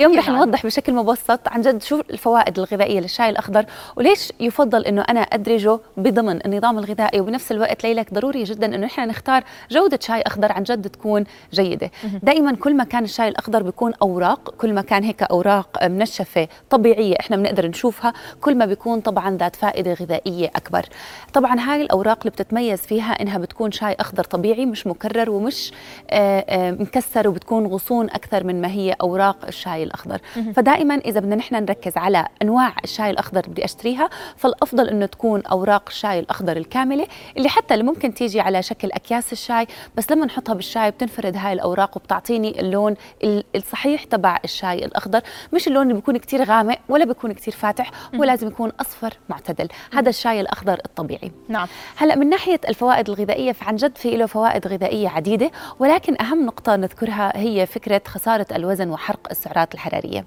اليوم رح نوضح بشكل مبسط عن جد شو الفوائد الغذائية للشاي الأخضر وليش يفضل إنه أنا أدرجه بضمن النظام الغذائي وبنفس الوقت ليلك ضروري جدا إنه نحن نختار جودة شاي أخضر عن جد تكون جيدة. دائما كل ما كان الشاي الأخضر بيكون أوراق كل ما كان هيك أوراق منشفة طبيعية إحنا بنقدر نشوفها كل ما بيكون طبعا ذات فائدة غذائية أكبر. طبعا هاي الأوراق اللي بتتميز فيها إنها بتكون شاي أخضر طبيعي مش مكرر ومش آآ آآ مكسر وبتكون غصون أكثر من ما هي أوراق الشاي الأخضر. فدائما إذا بدنا نحن نركز على أنواع الشاي الأخضر بدي أشتريها فالأفضل إنه تكون أوراق الشاي الأخضر الكاملة اللي حتى اللي ممكن تيجي على شكل أكياس الشاي بس لما نحطها بالشاي بتنفرد هاي الأوراق وبتعطيني اللون الصحيح تبع الشاي الأخضر. مش اللون اللي بيكون كتير غامق ولا بيكون كتير فاتح هو لازم يكون أصفر معتدل. هذا الشاي الأخضر الطبيعي. نعم. هلأ من ناحية الفوائد الغذائية فعن جد في له فوائد غذائية عديدة ولكن أهم نقطة نذكرها هي فكرة خسارة الوزن وحرق السعرات الحرارية.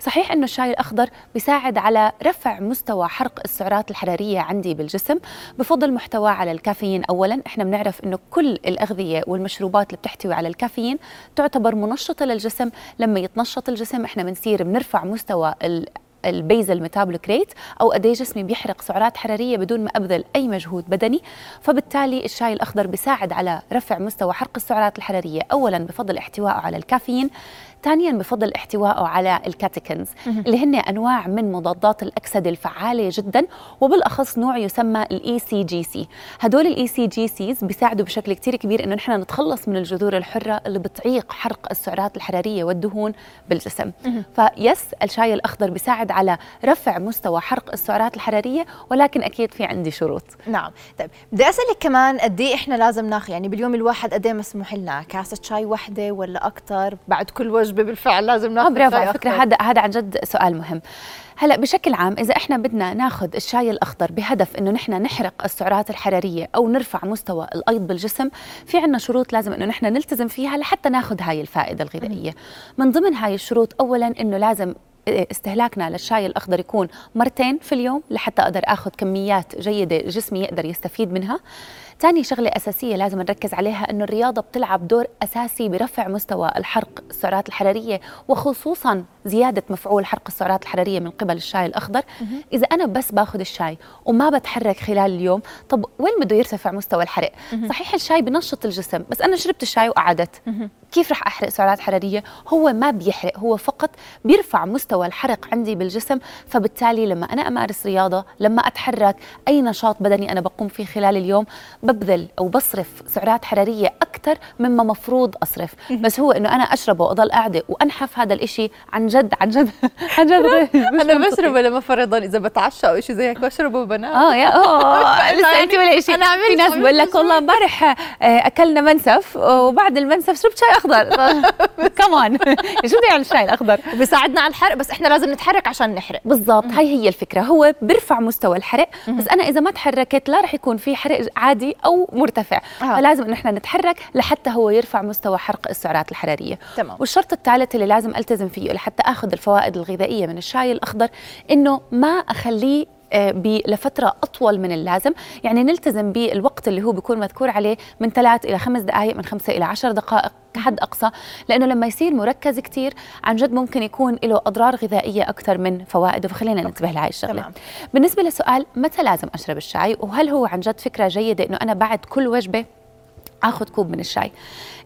صحيح أنه الشاي الأخضر بيساعد على رفع مستوى حرق السعرات الحرارية عندي بالجسم بفضل محتواه على الكافيين. اولا إحنا بنعرف أنه كل الأغذية والمشروبات اللي بتحتوي على الكافيين تعتبر منشطة للجسم. لما يتنشط الجسم إحنا بنصير بنرفع مستوى البيزل ميتابوليك ريت أو قد جسمي بيحرق سعرات حرارية بدون ما أبذل أي مجهود بدني. فبالتالي الشاي الأخضر بيساعد على رفع مستوى حرق السعرات الحرارية. اولا بفضل احتوائه على الكافيين. ثانيا بفضل احتوائه على الكاتيكنز اللي هن أنواع من مضادات الاكسده الفعالة جدا وبالأخص نوع يسمى ال EGCG هدول ال EGCGs بيساعدوا بشكل كثير كبير إنه نحن نتخلص من الجذور الحرة اللي بتعيق حرق السعرات الحرارية والدهون بالجسم. فيس الشاي الأخضر بيساعد على رفع مستوى حرق السعرات الحرارية ولكن أكيد في عندي شروط. نعم. طيب بدي أسألك كمان قد إيه إحنا لازم ناخذ يعني باليوم الواحد قد إيه مسموح لنا؟ كاسة شاي وحدة ولا أكثر بعد كل وجبة بالفعل لازم ناخذ برافو على فكرة هذا هذا عن جد سؤال مهم. هلا بشكل عام إذا إحنا بدنا ناخذ الشاي الأخضر بهدف إنه نحن نحرق السعرات الحرارية أو نرفع مستوى الأيض بالجسم في عنا شروط لازم إنه نحن نلتزم فيها لحتى ناخذ هاي الفائدة الغذائية. من ضمن هاي الشروط اولا إنه لازم استهلاكنا للشاي الأخضر يكون مرتين في اليوم لحتى أقدر آخذ كميات جيدة جسمي يقدر يستفيد منها. ثاني شغلة أساسية لازم نركز عليها أنه الرياضة بتلعب دور أساسي برفع مستوى الحرق السعرات الحرارية وخصوصا زيادة مفعول حرق السعرات الحرارية من قبل الشاي الأخضر. إذا أنا بس باخذ الشاي وما بتحرك خلال اليوم طب وين بده يرتفع مستوى الحرق؟ صحيح الشاي بنشط الجسم بس أنا شربت الشاي وقعدت. كيف رح أحرق سعرات حرارية؟ هو ما بيحرق هو فقط بيرفع مستوى الحرق عندي بالجسم. فبالتالي لما أنا أمارس رياضة لما أتحرك أي نشاط بدني أنا بقوم فيه خلال اليوم ببذل أو بصرف سعرات حرارية أكثر مما مفروض أصرف. بس هو إنه أنا أشربه وأضل قاعدة وأنحف هذا الإشي عن جد عن جد عن جد. أنا بشربه لما فرضا إذا بتعشى أو شيء زي هيك بشربه وبنام. آه يا آه لسه أنت ولا شيء في ناس بقول لك والله امبارح أكلنا منسف وبعد المنسف شربت شاي أخضر. كمان شو بده يعني الشاي الأخضر؟ بيساعدنا على الحرق بس إحنا لازم نتحرك عشان نحرق. بالضبط هاي هي الفكرة. هو بيرفع مستوى الحرق بس أنا إذا ما تحركت لا رح يكون في حرق عادي أو مرتفع آه. فلازم إن إحنا نتحرك لحتى هو يرفع مستوى حرق السعرات الحرارية تمام. والشرط الثالث اللي لازم ألتزم فيه لحتى أخذ الفوائد الغذائية من الشاي الأخضر إنه ما أخليه لفترة أطول من اللازم. يعني نلتزم بالوقت اللي هو بيكون مذكور عليه من ثلاث إلى خمس دقائق من خمسة إلى عشر دقائق كحد أقصى لأنه لما يصير مركز كتير عن جد ممكن يكون له أضرار غذائية أكثر من فوائده. فخلينا ننتبه لهي الشغلة. تمام. بالنسبة لسؤال متى لازم أشرب الشاي؟ وهل هو عن جد فكرة جيدة أنه أنا بعد كل وجبة آخذ كوب من الشاي؟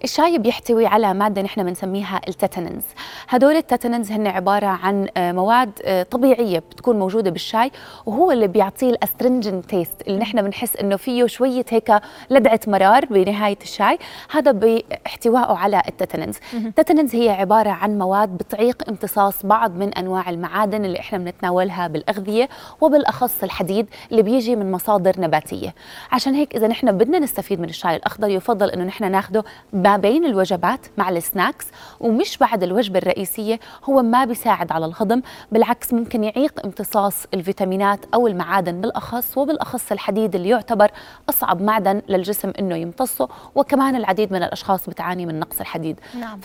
الشاي بيحتوي على مادة نحن بنسميها التاتينينز هدول ال tannins هن عبارة عن مواد طبيعية بتكون موجودة بالشاي وهو اللي بيعطيه ال astringent taste اللي نحن بنحس إنه فيه شوية هيك لدعة مرار بنهاية الشاي. هذا باحتوائه على ال tannins ال tannins هي عبارة عن مواد بتعيق امتصاص بعض من أنواع المعادن اللي إحنا بنتناولها بالأغذية وبالأخص الحديد اللي بيجي من مصادر نباتية. عشان هيك إذا نحن بدنا نستفيد من الشاي الأخضر يفضل إنه نحن ناخده ما بين الوجبات مع السناكس ومش بعد الوجبة الرئيسية هو ما بيساعد على الهضم بالعكس ممكن يعيق امتصاص الفيتامينات أو المعادن بالأخص وبالأخص الحديد اللي يعتبر أصعب معدن للجسم إنه يمتصه وكمان العديد من الأشخاص بتعاني من نقص الحديد نعم.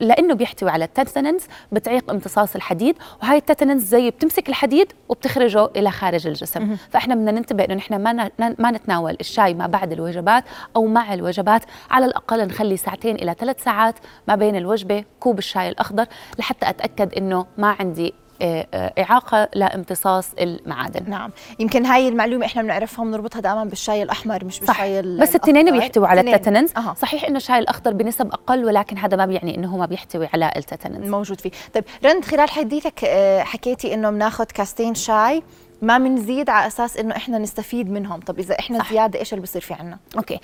لأنه بيحتوي على التاتننز بتعيق امتصاص الحديد وهي التاتننز زي بتمسك الحديد وبتخرجه إلى خارج الجسم. فإحنا بدنا ننتبه إنه نحن ما ما نتناول الشاي ما بعد الوجبات أو مع الوجبات على الأقل نخلي ساعتين إلى ثلاث ساعات ما بين الوجبة كوب الشاي الأخضر لحتى أتأكد إنه ما عندي إعاقة لامتصاص المعادن. نعم. يمكن هاي المعلومة إحنا بنعرفها بنربطها دائما بالشاي الأحمر مش بالشاي صح. بس التنين بيحتوي على التاتننز أه. صحيح إنه الشاي الأخضر بنسب أقل ولكن هذا ما بيعني إنه هو ما بيحتوي على التاتننز موجود فيه. طيب رند خلال حديثك آه، حكيتي إنه بناخذ كاستين شاي ما بنزيد على أساس إنه إحنا نستفيد منهم. طب إذا إحنا صح. زيادة إيش اللي بصير في عنا؟ okay.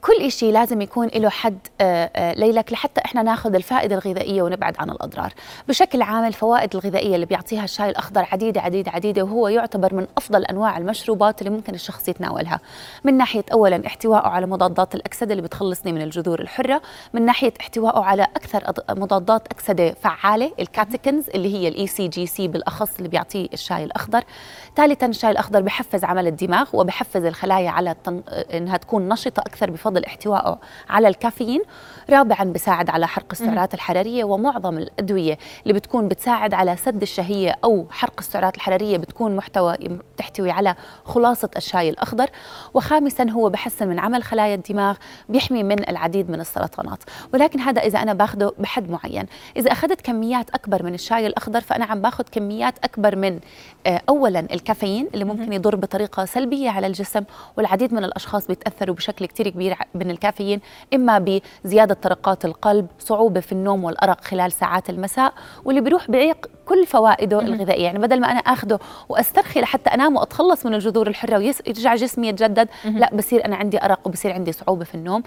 كل شيء لازم يكون له حد آه، آه، ليلك لحتى إحنا ناخذ الفائدة الغذائية ونبعد عن الأضرار. بشكل عام الفوائد الغذائية اللي بيعطيها الشاي الأخضر عديدة عديدة عديدة وهو يعتبر من أفضل أنواع المشروبات اللي ممكن الشخص يتناولها. من ناحية اولا احتوائه على مضادات الأكسدة اللي بتخلصني من الجذور الحرة. من ناحية احتوائه على أكثر مضادات أكسدة فعالة ال catechins اللي هي ال EGCG بالأخص اللي بيعطيه الشاي الأخضر. ثالثا الشاي الأخضر بحفز عمل الدماغ وبحفز الخلايا على. إنها تكون نشطة أكثر بفضل احتوائه على الكافيين رابعا بساعد على حرق السعرات الحرارية ومعظم الأدوية اللي بتكون بتساعد على سد الشهية أو حرق السعرات الحرارية بتكون محتوى تحتوي على خلاصة الشاي الأخضر. وخامسا هو بحسن من عمل خلايا الدماغ بيحمي من العديد من السرطانات. ولكن هذا إذا أنا باخده بحد معين. إذا أخذت كميات أكبر من الشاي الأخضر فأنا عم باخذ كميات أكبر من آه، اولا الكافيين اللي ممكن يضر بطريقة سلبية على الجسم والعديد من الأشخاص بيتأثروا بشكل كثير كبير من الكافيين إما بزيادة طرقات القلب صعوبة في النوم والأرق خلال ساعات المساء واللي بيروح بعيق كل فوائده الغذائية. يعني بدل ما أنا اخذه وأسترخي لحتى أنام وأتخلص من الجذور الحرة ويرجع جسمي يتجدد لا بصير أنا عندي أرق وبصير عندي صعوبة في النوم.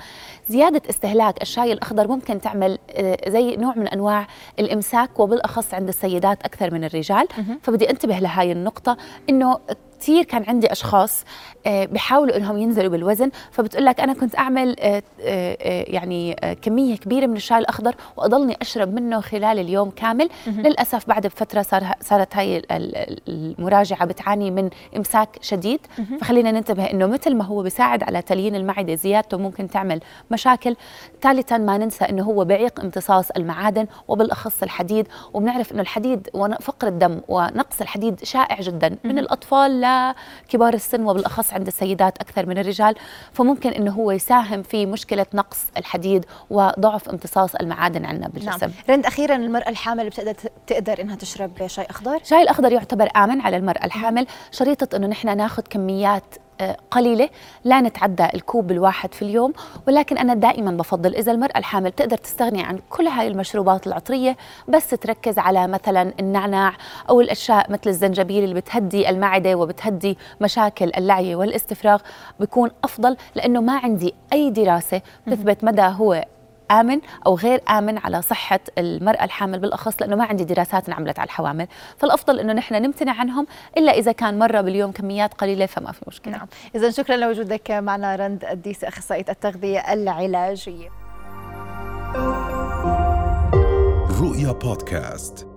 زيادة استهلاك الشاي الأخضر ممكن تعمل آه، زي نوع من أنواع الإمساك وبالأخص عند السيدات أكثر من الرجال. فبدي أنتبه لهي النقطة إنه كثير كان عندي أشخاص آه، بيحاولوا إنهم ينزلوا بالوزن. فبتقول لك أنا كنت أعمل آه، يعني كمية كبيرة من الشاي الأخضر وأضلني أشرب منه خلال اليوم كامل. للأسف بعد بفتره صار صارت هاي المراجعة بتعاني من إمساك شديد. فخلينا ننتبه إنه مثل ما هو بيساعد على تليين المعدة زيادته ممكن تعمل مشاكل. ثالثا ما ننسى إنه هو بعيق امتصاص المعادن وبالأخص الحديد. وبنعرف إنه الحديد وفقر الدم ونقص الحديد شائع جدا. من الأطفال كبار السن وبالأخص عند السيدات أكثر من الرجال. فممكن إنه هو يساهم في مشكلة نقص الحديد وضعف امتصاص المعادن عندنا بالجسم. نعم. رند أخيرا المرأة الحامل بتقدر تقدر إنها تشرب شاي أخضر. شاي الأخضر يعتبر آمن على المرأة الحامل. شريطة إنه نحن ناخذ كميات قليلة لا نتعدى الكوب الواحد في اليوم. ولكن أنا دائما بفضل إذا المرأة الحامل تقدر تستغني عن كل هاي المشروبات العطرية بس تركز على مثلا النعناع أو الأشياء مثل الزنجبيل اللي بتهدي المعدة وبتهدي مشاكل اللعية والاستفراغ بيكون أفضل لأنه ما عندي أي دراسة تثبت مدى هو آمن أو غير آمن على صحة المرأة الحامل بالأخص لأنه ما عندي دراسات انعملت على الحوامل. فالأفضل أنه نحن نمتنع عنهم إلا إذا كان مرة باليوم كميات قليلة فما في مشكلة. نعم. إذا شكرا لوجودك معنا رند الديسي أخصائية التغذية العلاجية. رؤيا بودكاست.